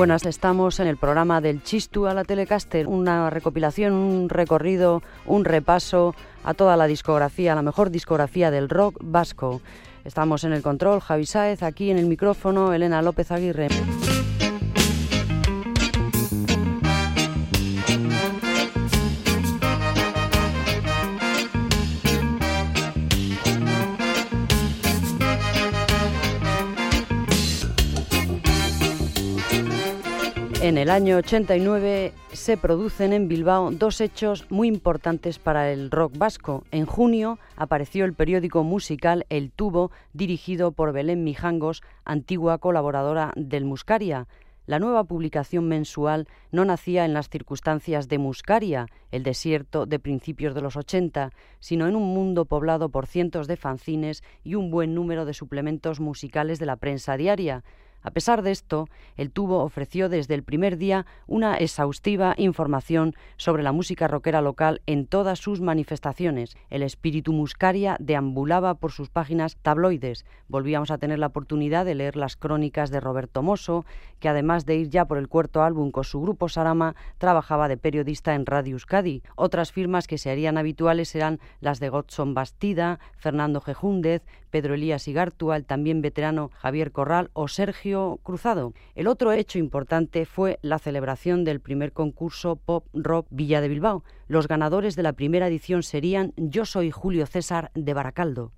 Buenas, estamos en el programa del Chistu a la Telecaster, una recopilación, un recorrido, un repaso a toda la discografía, la mejor discografía del rock vasco. Estamos en el control, Javi Sáez, aquí en el micrófono, Elena López Aguirre. En el año 89 se producen en Bilbao dos hechos muy importantes para el rock vasco. En junio apareció el periódico musical El Tubo, dirigido por Belén Mijangos, antigua colaboradora del Muscaria. La nueva publicación mensual no nacía en las circunstancias de Muscaria, el desierto de principios de los 80, sino en un mundo poblado por cientos de fanzines y un buen número de suplementos musicales de la prensa diaria. A pesar de esto, el tubo ofreció desde el primer día una exhaustiva información sobre la música rockera local en todas sus manifestaciones. El espíritu muscaria deambulaba por sus páginas tabloides. Volvíamos a tener la oportunidad de leer las crónicas de Roberto Mosso, que además de ir ya por el cuarto álbum con su grupo Sarama, trabajaba de periodista en Radio Euskadi. Otras firmas que se harían habituales eran las de Godson Bastida, Fernando Gejúndez, Pedro Elías Igartua, el también veterano Javier Corral o Sergio Cruzado. El otro hecho importante fue la celebración del primer concurso Pop Rock Villa de Bilbao. Los ganadores de la primera edición serían Yo soy Julio César de Baracaldo.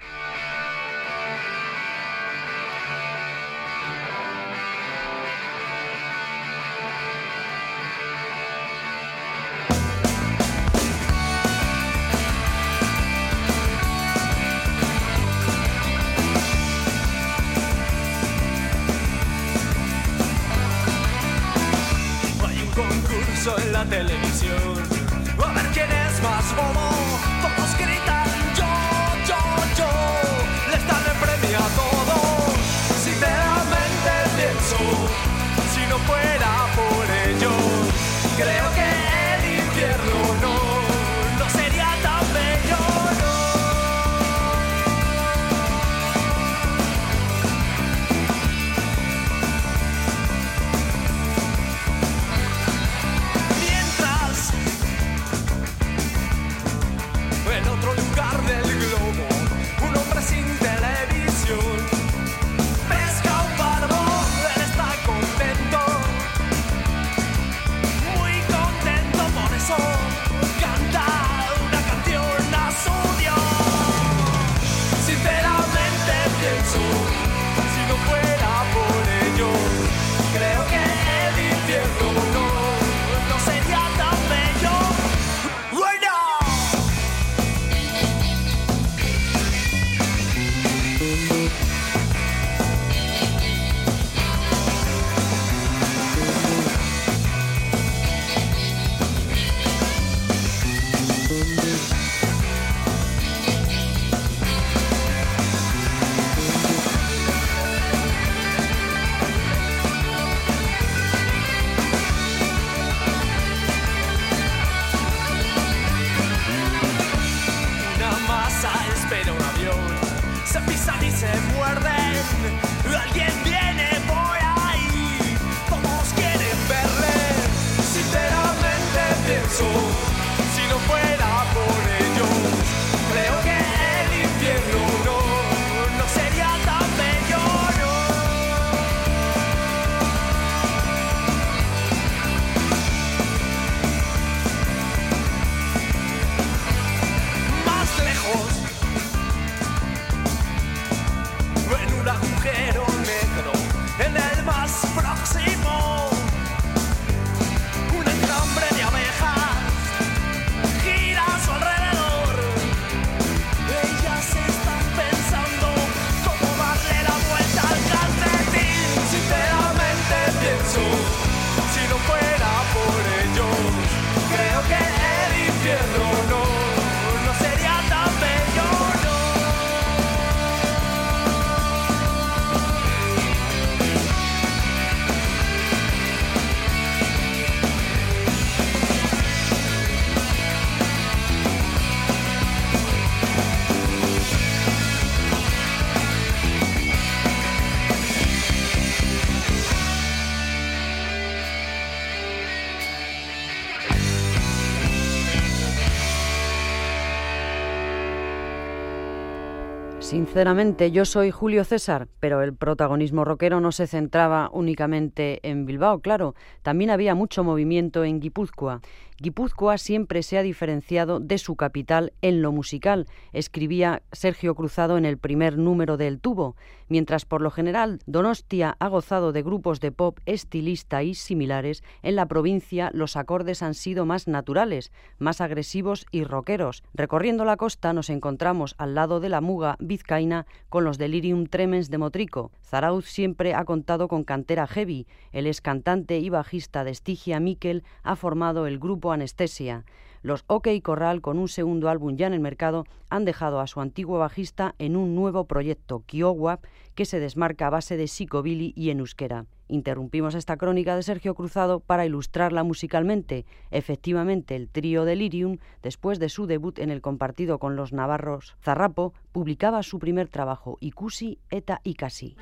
Sinceramente, yo soy Julio César, pero el protagonismo rockero no se centraba únicamente en Bilbao, claro, también había mucho movimiento en Guipúzcoa. Guipúzcoa siempre se ha diferenciado de su capital en lo musical, escribía Sergio Cruzado en el primer número del Tubo, mientras por lo general Donostia ha gozado de grupos de pop estilista y similares, en la provincia los acordes han sido más naturales, más agresivos y rockeros. Recorriendo la costa nos encontramos al lado de la Muga vizcaína con los Delirium Tremens de Motrico. Zarauz siempre ha contado con cantera heavy. El ex cantante y bajista de Estigia Miquel ha formado el grupo Anestesia. Los OK Corral, con un segundo álbum ya en el mercado, han dejado a su antiguo bajista en un nuevo proyecto, Kiowa, que se desmarca a base de psicobilly y en euskera. Interrumpimos esta crónica de Sergio Cruzado para ilustrarla musicalmente. Efectivamente, el trío Delirium, después de su debut en el compartido con los navarros Zarrapo, publicaba su primer trabajo, Ikusi eta Ikasi.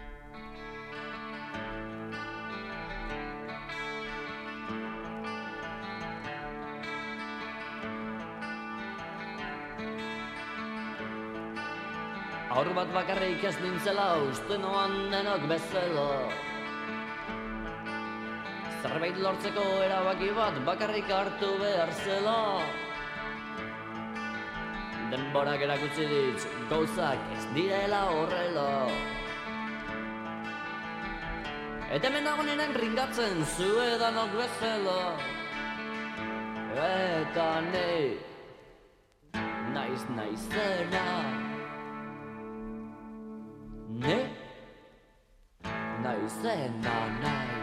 Aur bat bakarrik ez nintzela uste noan denok bezala. Zerbait lortzeko erabaki bat bakarrik hartu behar zela. Denborak erakutsi dit gauzak ez direla horrela. Eta hemen dago ringatzen zu edanok bezala. Eta nahi Naiz naizena was then night.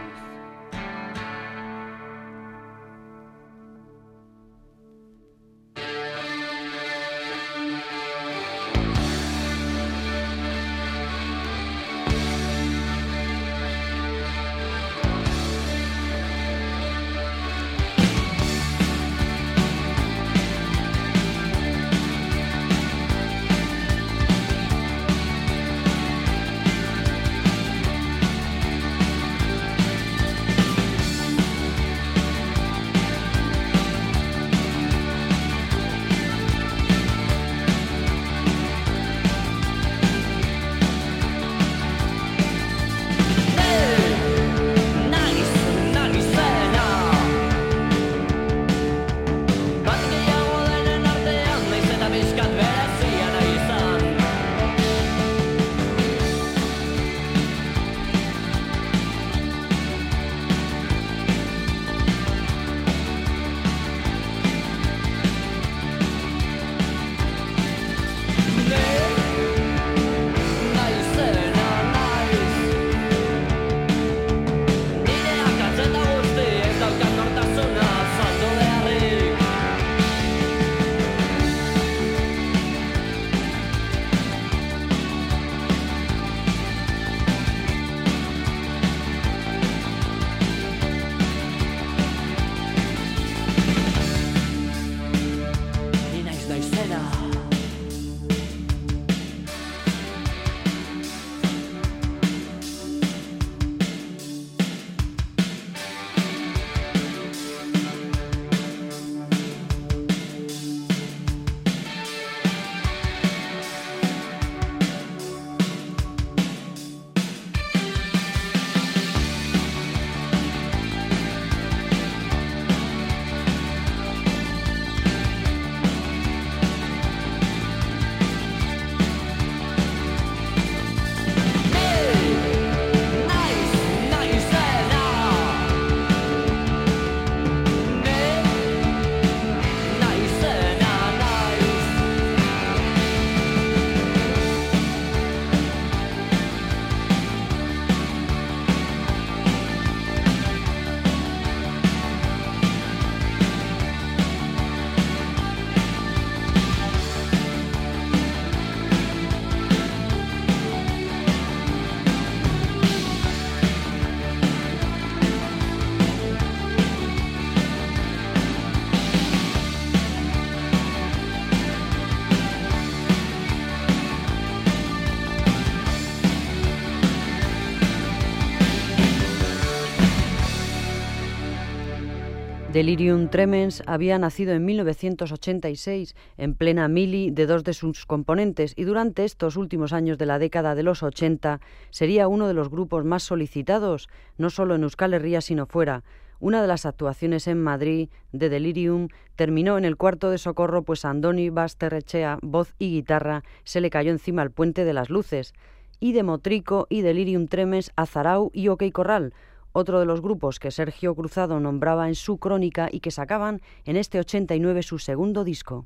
Delirium Tremens había nacido en 1986 en plena mili de dos de sus componentes y durante estos últimos años de la década de los 80 sería uno de los grupos más solicitados, no solo en Euskal Herria sino fuera. Una de las actuaciones en Madrid de Delirium terminó en el cuarto de socorro pues Andoni Basterrechea, voz y guitarra, se le cayó encima el puente de las luces. Y de Motrico y Delirium Tremens a Zarau y OK Corral, otro de los grupos que Sergio Cruzado nombraba en su crónica y que sacaban en este 89 su segundo disco.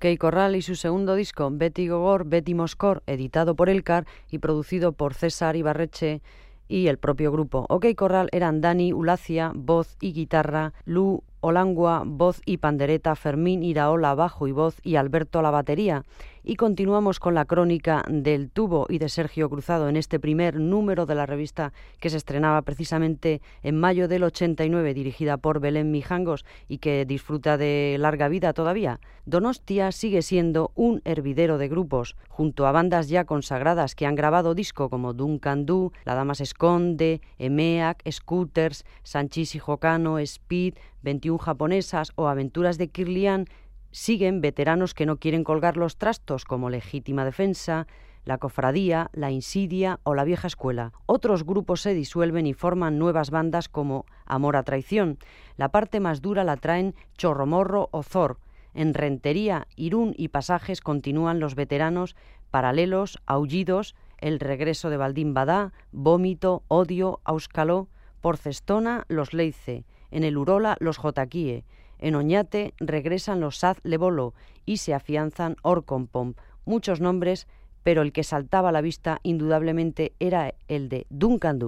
OK Corral y su segundo disco, Betty Gogor, Betty Moscor, editado por Elcar y producido por César Ibarreche y el propio grupo. OK Corral eran Dani Ulacia, voz y guitarra, Lu Olangua, voz y pandereta, Fermín Iraola, bajo y voz y Alberto la batería. Y continuamos con la crónica del tubo y de Sergio Cruzado en este primer número de la revista que se estrenaba precisamente en mayo del 89, dirigida por Belén Mijangos y que disfruta de larga vida todavía. Donostia sigue siendo un hervidero de grupos, junto a bandas ya consagradas que han grabado disco como Duncan Du, La Dama se esconde, Emeac, Scooters, Sanchis y Jocano, Speed, 21 japonesas o Aventuras de Kirlian siguen veteranos que no quieren colgar los trastos como Legítima Defensa, la Cofradía, la Insidia o la Vieja Escuela. Otros grupos se disuelven y forman nuevas bandas como Amor a Traición. La parte más dura la traen Chorromorro o Zor. En Rentería, Irún y Pasajes continúan los veteranos Paralelos, Aullidos, El Regreso de Baldín Badá, Vómito, Odio, Auscaló, Porcestona, Los Leice, en el Urola, Los Jotaquíe, en Oñate regresan los Saz Lebolo y se afianzan Orcompom. Muchos nombres, pero el que saltaba a la vista indudablemente era el de Duncan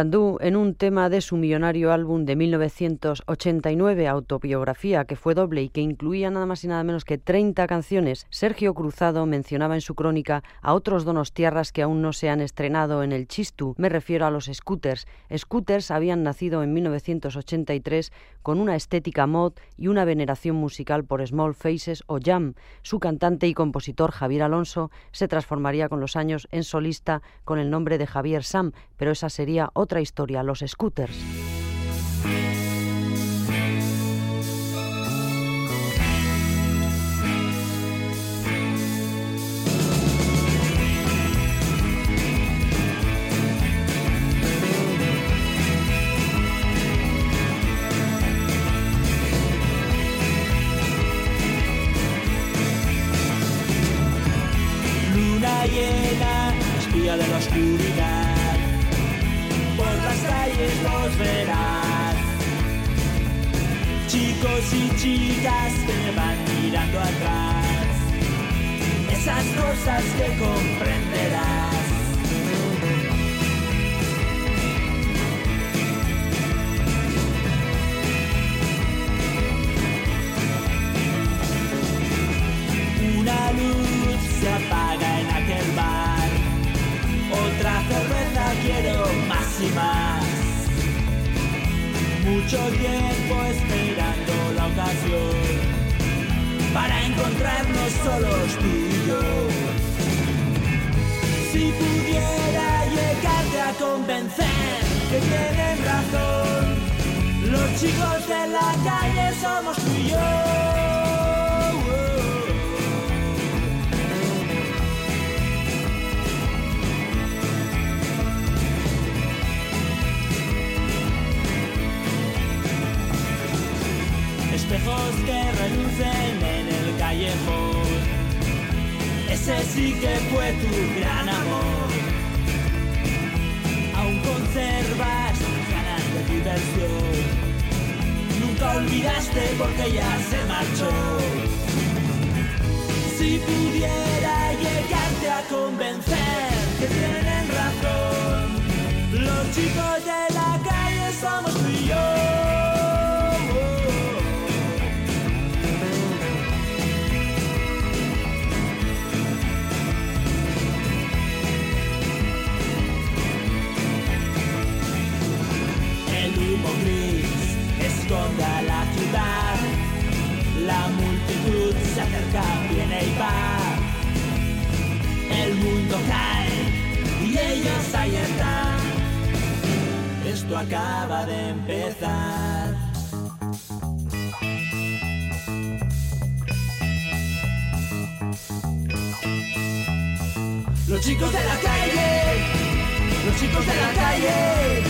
En un tema de su millonario álbum de 1989, Autobiografía, que fue doble y que incluía nada más y nada menos que 30 canciones, Sergio Cruzado mencionaba en su crónica a otros donostiarras que aún no se han estrenado en el Chistu. Me refiero a los Scooters. Scooters habían nacido en 1983 con una estética mod y una veneración musical por Small Faces o Jam. Su cantante y compositor Javier Alonso se transformaría con los años en solista con el nombre de Javier Sam, pero esa sería otra historia, los scooters. Sí que fue tu gran amor. Aún conservas ganas de diversión. Nunca olvidaste porque ya se marchó. Si pudiera llegarte a convencer que tienen razón, los chicos de la calle somos acerca, viene y va. El mundo cae y ellos ahí están. Esto acaba de empezar. Los chicos de la calle, los chicos de la calle,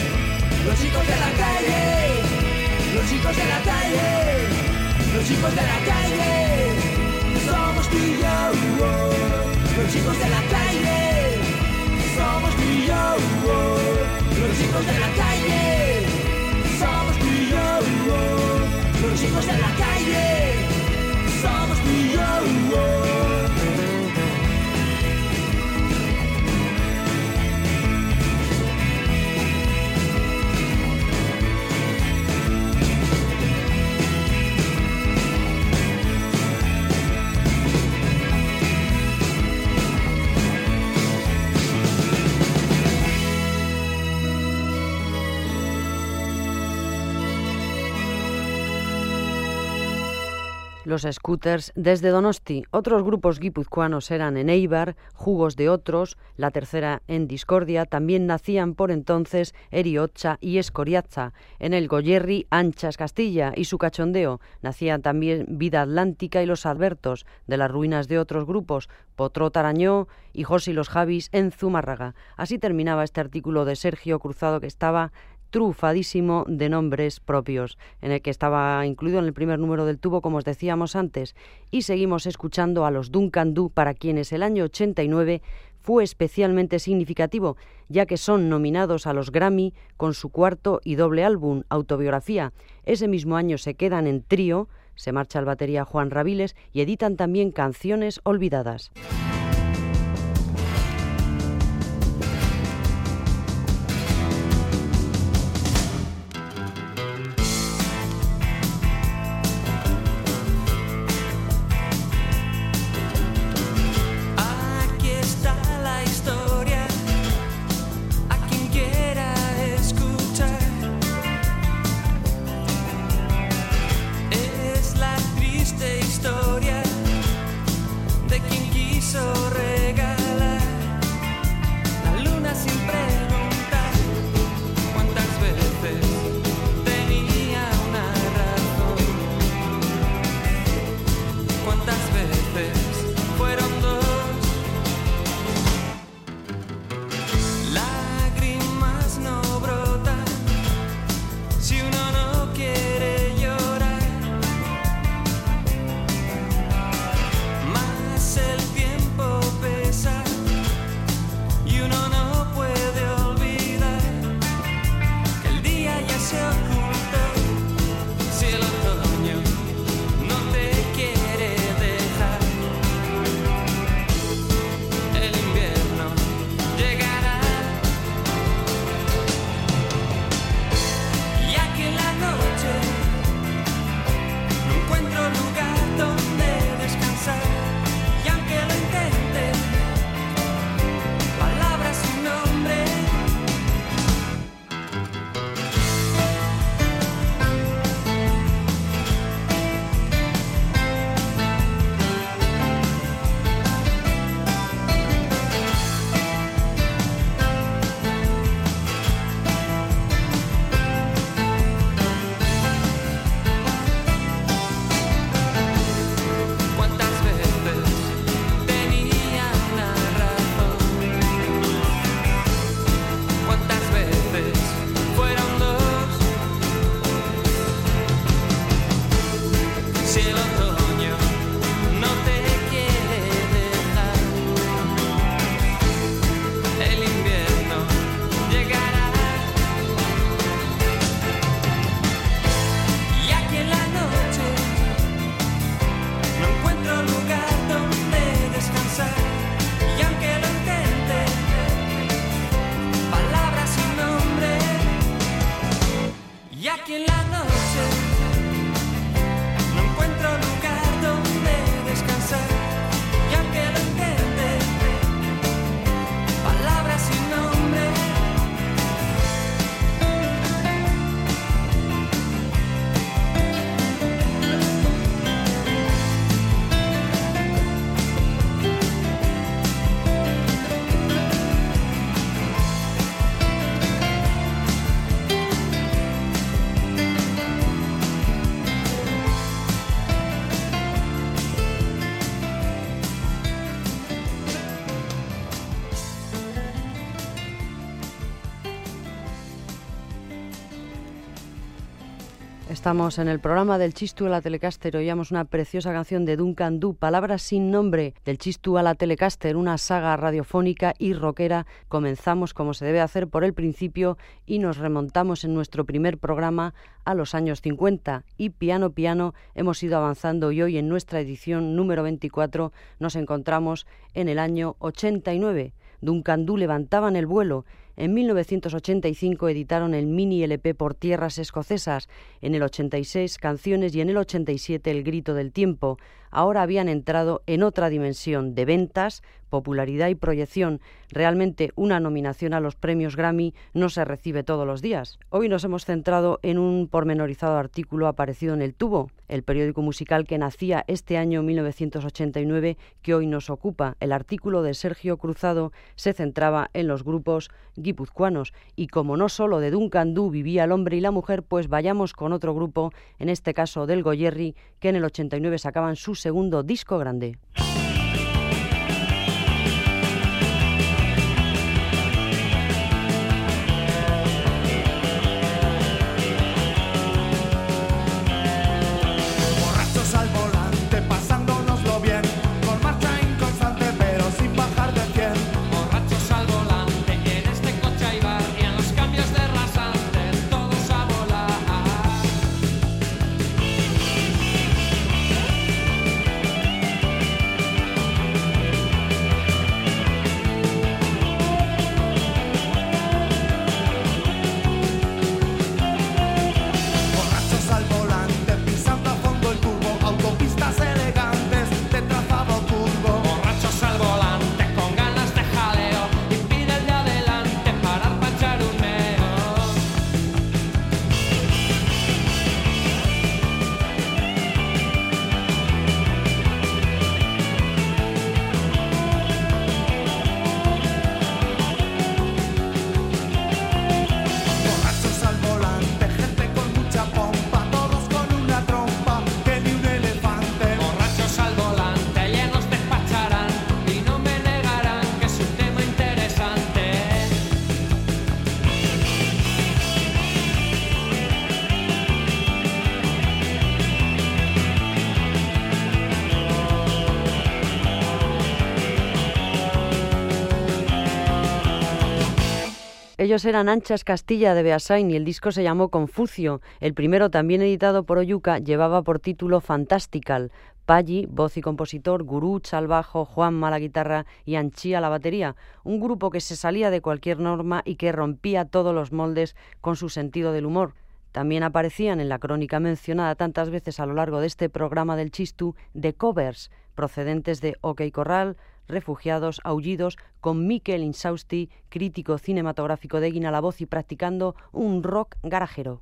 los chicos de la calle los chicos de la calle, los chicos de la calle, tú y los chicos de la calle, somos tú los chicos de la calle, somos tú los chicos de la calle, Los scooters desde Donosti. Otros grupos guipuzcoanos eran en Eibar, Jugos de Otros, la tercera en Discordia. También nacían por entonces Eriocha y Escoriaza. En el Goyerri, Anchas Castilla y su cachondeo. Nacían también Vida Atlántica y los Albertos, de las ruinas de otros grupos, Potró Tarañó y José y los Javis en Zumárraga. Así terminaba este artículo de Sergio Cruzado que estaba trufadísimo de nombres propios, en el que estaba incluido en el primer número del tubo, como os decíamos antes, y seguimos escuchando a los Duncan Du, para quienes el año 89 fue especialmente significativo, ya que son nominados a los Grammy con su cuarto y doble álbum, Autobiografía. Ese mismo año se quedan en trío, se marcha al batería Juan Raviles y editan también canciones olvidadas. Estamos en el programa del Chistu a la Telecaster. Oíamos una preciosa canción de Duncan Du, Palabras sin nombre, del Chistu a la Telecaster, una saga radiofónica y rockera. Comenzamos como se debe hacer por el principio y nos remontamos en nuestro primer programa a los años 50 y piano piano hemos ido avanzando y hoy en nuestra edición número 24 nos encontramos en el año 89. Duncan Du levantaban el vuelo en 1985 editaron el mini LP por tierras escocesas, en el 86 Canciones y en el 87 El Grito del Tiempo. Ahora habían entrado en otra dimensión de ventas, popularidad y proyección. Realmente una nominación a los premios Grammy no se recibe todos los días. Hoy nos hemos centrado en un pormenorizado artículo aparecido en El Tubo, el periódico musical que nacía este año 1989 que hoy nos ocupa. El artículo de Sergio Cruzado se centraba en los grupos guipuzcoanos y como no solo de Duncan Du vivía el hombre y la mujer, pues vayamos con otro grupo, en este caso del Goyerri, que en el 89 sacaban su segundo disco grande. Ellos eran Anchas Castilla de Beasain y el disco se llamó Confucio. El primero, también editado por Oyuca, llevaba por título Fantastical. Paggi, voz y compositor, Guruch al bajo, Juan a la guitarra y Anchi a la batería. Un grupo que se salía de cualquier norma y que rompía todos los moldes con su sentido del humor. También aparecían en la crónica mencionada tantas veces a lo largo de este programa del Chistu de covers procedentes de OK Corral, refugiados, aullidos, con Mikel Insausti, crítico cinematográfico de Guina la voz y practicando un rock garajero.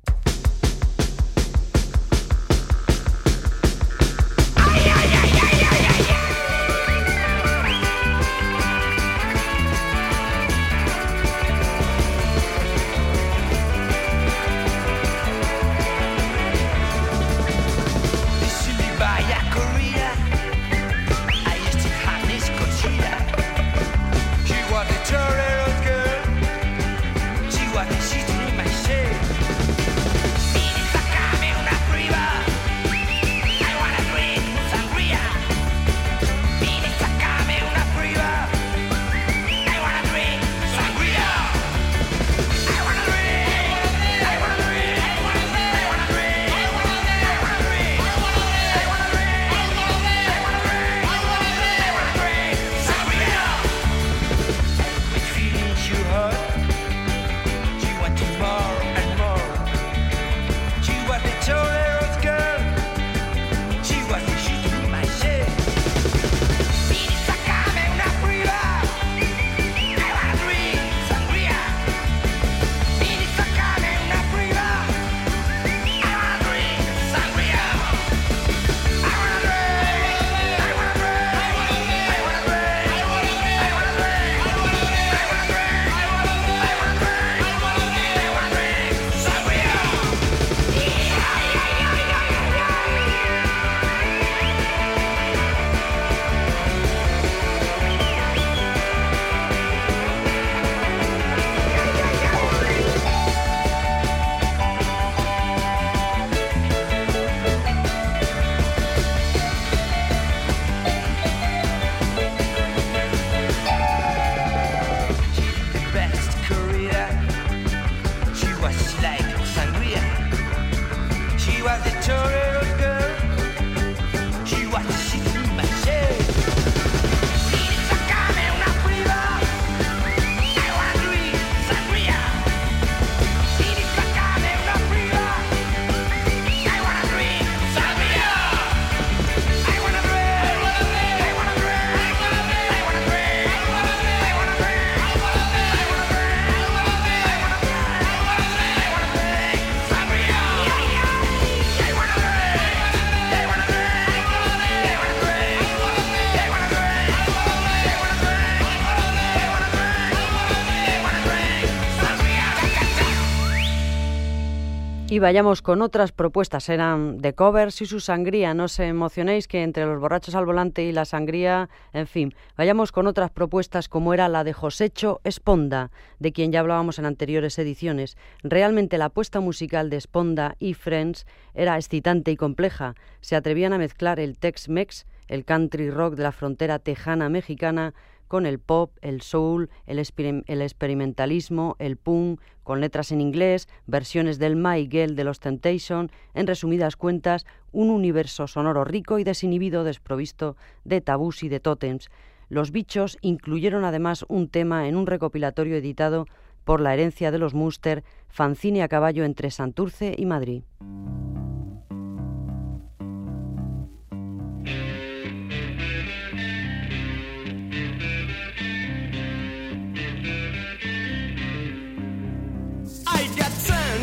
Y vayamos con otras propuestas. Eran de covers y su sangría. No se emocionéis que entre los borrachos al volante y la sangría, en fin. Vayamos con otras propuestas como era la de Josecho Esponda, de quien ya hablábamos en anteriores ediciones. Realmente la apuesta musical de Esponda y Friends era excitante y compleja. Se atrevían a mezclar el Tex-Mex, el country rock de la frontera tejana mexicana, con el pop, el soul, el, experimentalismo, el punk, con letras en inglés, versiones del My Girl de los Temptation, en resumidas cuentas, un universo sonoro rico y desinhibido desprovisto de tabús y de tótems. Los bichos incluyeron además un tema en un recopilatorio editado por la herencia de los Muster, fanzine a caballo entre Santurce y Madrid.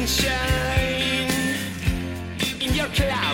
Sunshine in your cloudy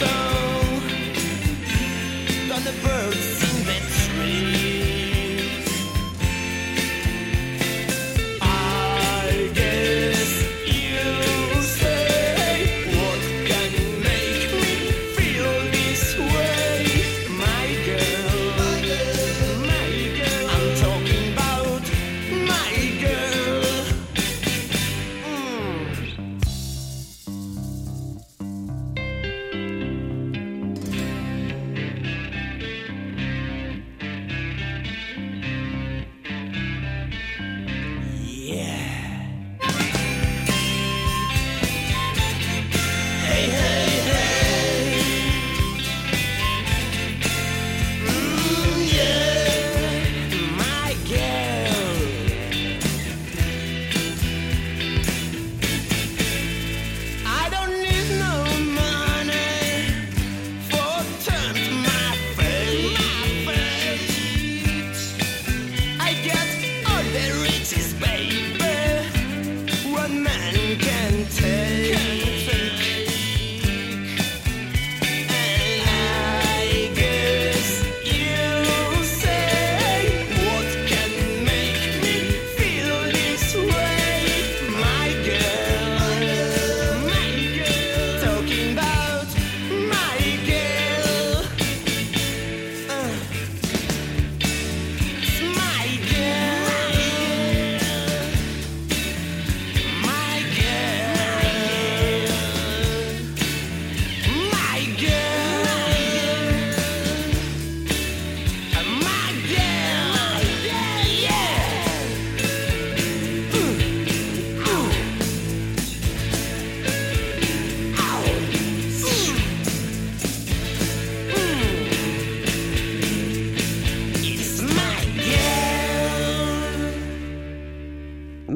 so, the birds.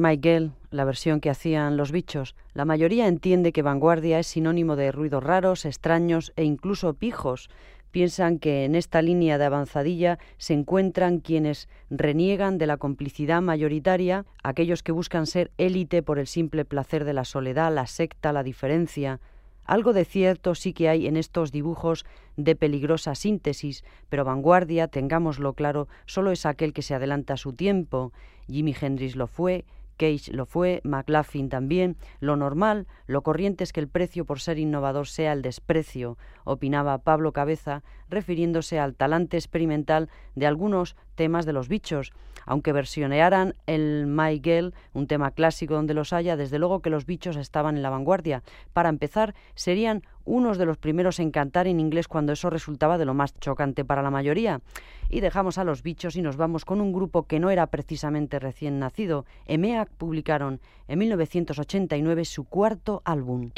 Miguel, la versión que hacían los bichos, la mayoría entiende que vanguardia es sinónimo de ruidos raros, extraños e incluso pijos. Piensan que en esta línea de avanzadilla se encuentran quienes reniegan de la complicidad mayoritaria, aquellos que buscan ser élite por el simple placer de la soledad, la secta, la diferencia, algo de cierto sí que hay en estos dibujos de peligrosa síntesis, pero vanguardia, tengámoslo claro, solo es aquel que se adelanta a su tiempo. Jimi Hendrix lo fue, Cage lo fue, McLaughlin también. Lo normal, lo corriente es que el precio por ser innovador sea el desprecio, opinaba Pablo Cabeza, refiriéndose al talante experimental de algunos temas de los bichos. Aunque versionearan el My Girl, un tema clásico donde los haya, desde luego que los bichos estaban en la vanguardia. Para empezar, serían unos de los primeros en cantar en inglés cuando eso resultaba de lo más chocante para la mayoría. Y dejamos a los bichos y nos vamos con un grupo que no era precisamente recién nacido. EMEAC publicaron en 1989 su cuarto álbum.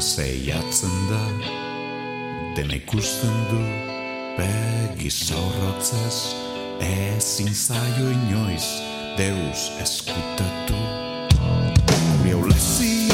zeiatzen da Den ikusten du begi zaurrotzez Ezin zaio inoiz deus eskutatu Miau lezi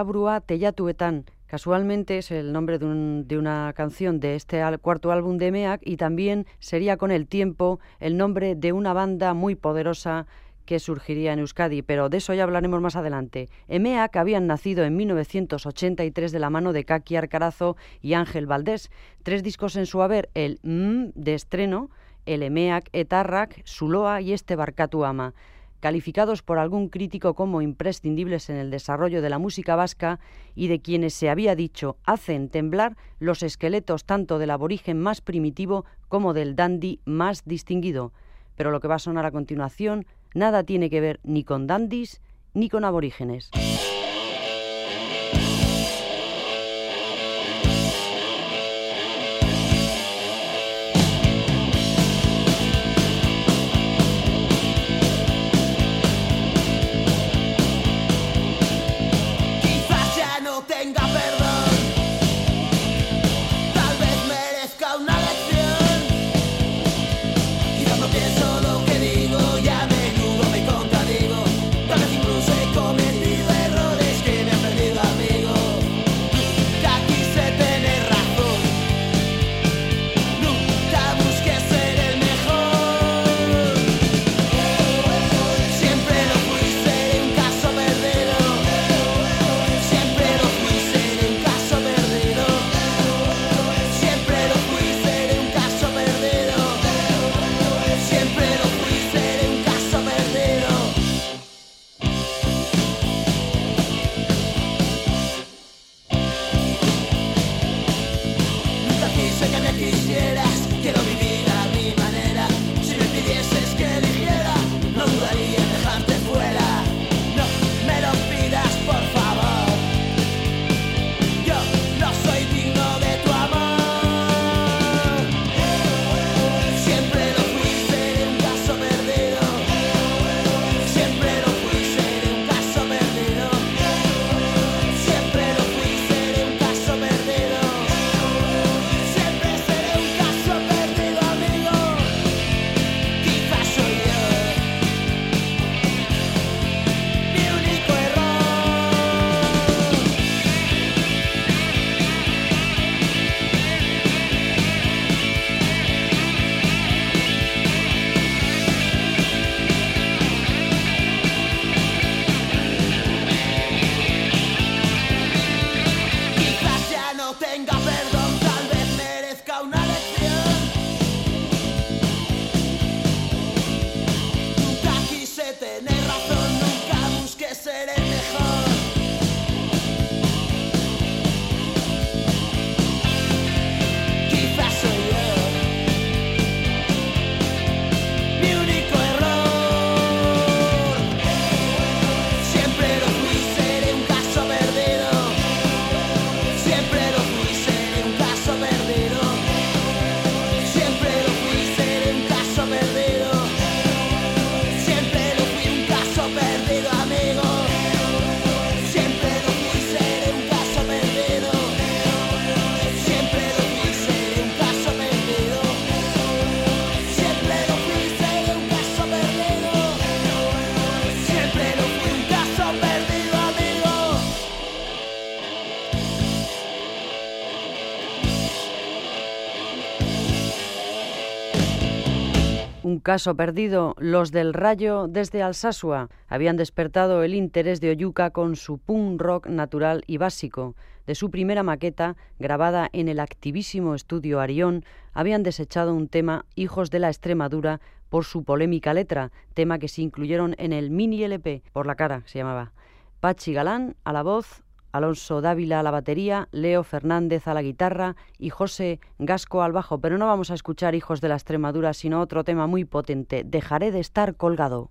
Abrua Tellatuetan. Casualmente es el nombre de, un- de una canción de este al- cuarto álbum de MEAC y también sería con el tiempo el nombre de una banda muy poderosa que surgiría en Euskadi, pero de eso ya hablaremos más adelante. EMEAC habían nacido en 1983 de la mano de Kaki Arcarazo y Ángel Valdés. Tres discos en su haber, el M de estreno, el EMEAC, Etarrak, Suloa y este Barkatu Ama calificados por algún crítico como imprescindibles en el desarrollo de la música vasca y de quienes se había dicho hacen temblar los esqueletos tanto del aborigen más primitivo como del dandy más distinguido. Pero lo que va a sonar a continuación nada tiene que ver ni con dandis ni con aborígenes. Caso perdido, los del Rayo desde Alsasua habían despertado el interés de Oyuca con su punk rock natural y básico. De su primera maqueta, grabada en el activísimo estudio Arión, habían desechado un tema Hijos de la Extremadura por su polémica letra, tema que se incluyeron en el mini LP, por la cara se llamaba. Pachi Galán a la voz, Alonso Dávila a la batería, Leo Fernández a la guitarra y José Gasco al bajo. Pero no vamos a escuchar Hijos de la Extremadura, sino otro tema muy potente, Dejaré de estar colgado.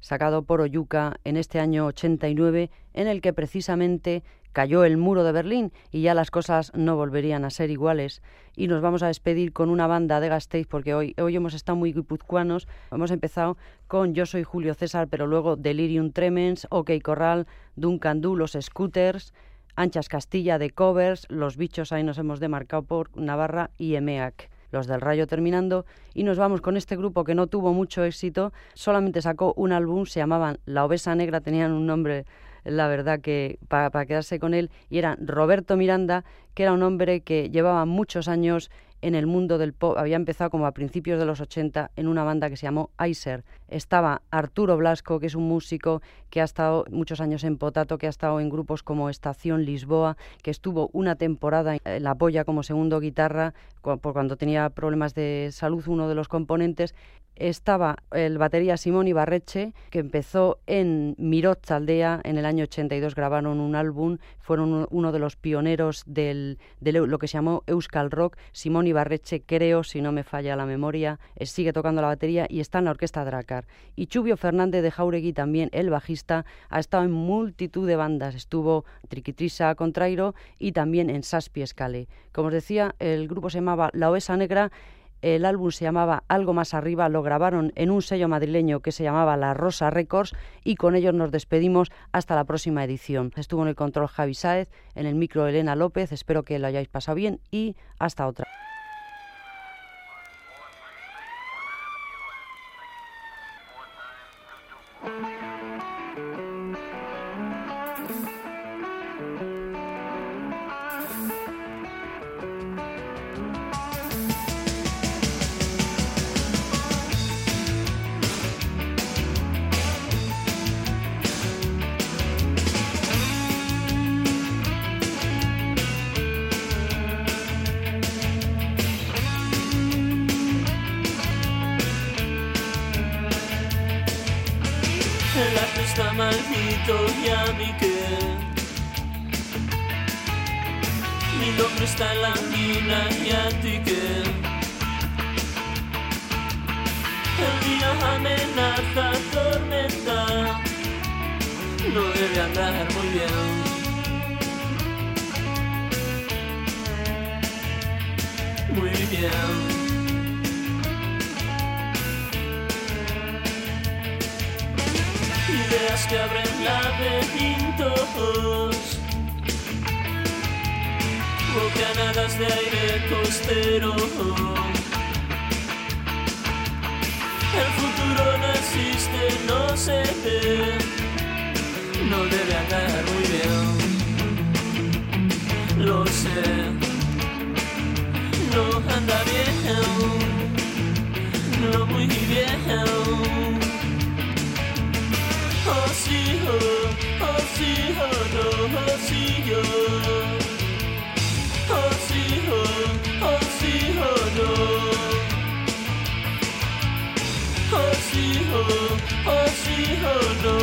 sacado por Oyuca en este año 89 en el que precisamente cayó el muro de Berlín y ya las cosas no volverían a ser iguales. Y nos vamos a despedir con una banda de Gasteiz porque hoy, hoy hemos estado muy guipuzcoanos. Hemos empezado con Yo soy Julio César, pero luego Delirium Tremens, OK Corral, Duncan Du, Los Scooters, Anchas Castilla de covers, Los Bichos, ahí nos hemos demarcado por Navarra y EMEAC los del Rayo terminando, y nos vamos con este grupo que no tuvo mucho éxito, solamente sacó un álbum, se llamaban La Obesa Negra, tenían un nombre, la verdad que para, quedarse con él, y era Roberto Miranda, que era un hombre que llevaba muchos años en el mundo del pop. Había empezado como a principios de los 80 en una banda que se llamó Iser. Estaba Arturo Blasco, que es un músico que ha estado muchos años en Potato, que ha estado en grupos como Estación Lisboa, que estuvo una temporada en la polla como segundo guitarra, por cuando tenía problemas de salud uno de los componentes estaba el batería Simón Ibarreche, que empezó en Mirot Aldea en el año 82, grabaron un álbum, fueron uno de los pioneros del, de lo que se llamó Euskal Rock. Simón Ibarreche, creo, si no me falla la memoria, eh, sigue tocando la batería y está en la orquesta Dracar. Y Chubio Fernández de Jauregui, también el bajista, ha estado en multitud de bandas, estuvo Triquitrisa Contrairo y también en Saspi Escale. Como os decía, el grupo se llamaba La Oesa Negra el álbum se llamaba Algo más arriba, lo grabaron en un sello madrileño que se llamaba La Rosa Records y con ellos nos despedimos hasta la próxima edición. Estuvo en el control Javi Sáez, en el micro Elena López, espero que lo hayáis pasado bien y hasta otra. Mi nombre está en la mina y a ti que El día amenaza tormenta. No debe andar muy bien. Muy bien que abren laberintos. Bocanadas de aire costero. El futuro no existe, no se ve. No debe andar muy bien. Lo sé. No anda bien. No muy bien Oh sí, oh, oh sí, oh no, oh sí, yo. Oh sí, oh, oh sí, oh no. Oh sí, oh, oh sí, oh no,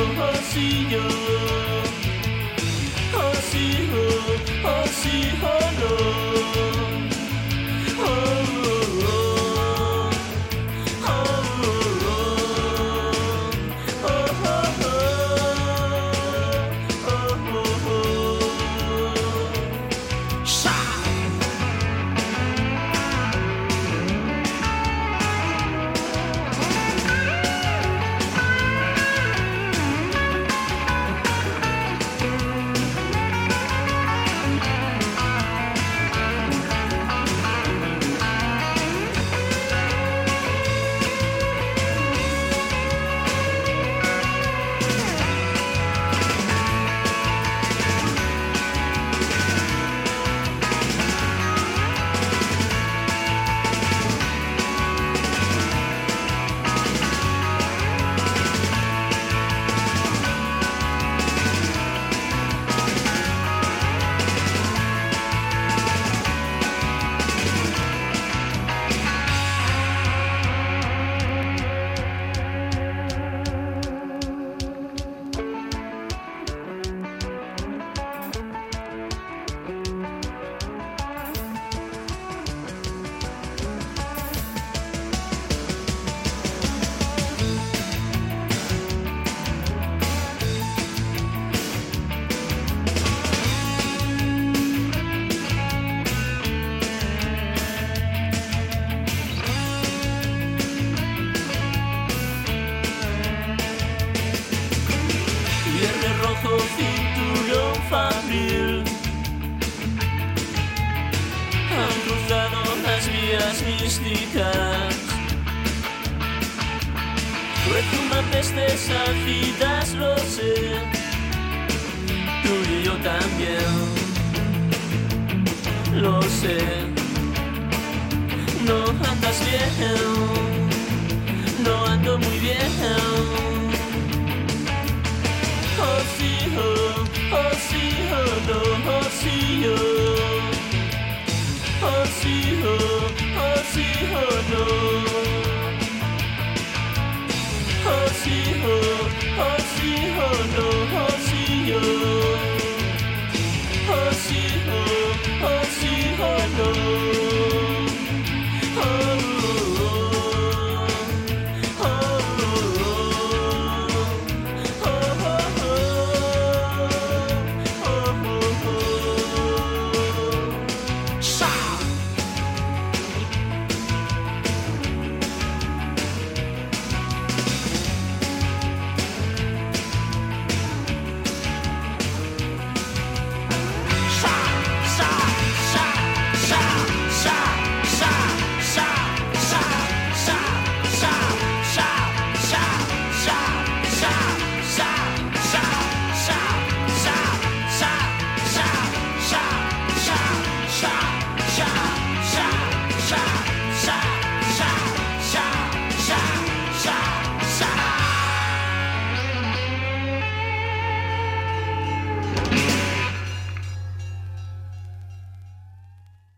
las místicas. Retumban pestes ácidas, lo sé, tú y yo también, lo sé. No andas bien, no ando muy bien. Oh, sí, oh, oh, sí, oh, no, oh, sí, oh. हसी हो हसी हो नो हसी हो हसी हो नो हसी हो हसी हो हसी हो नो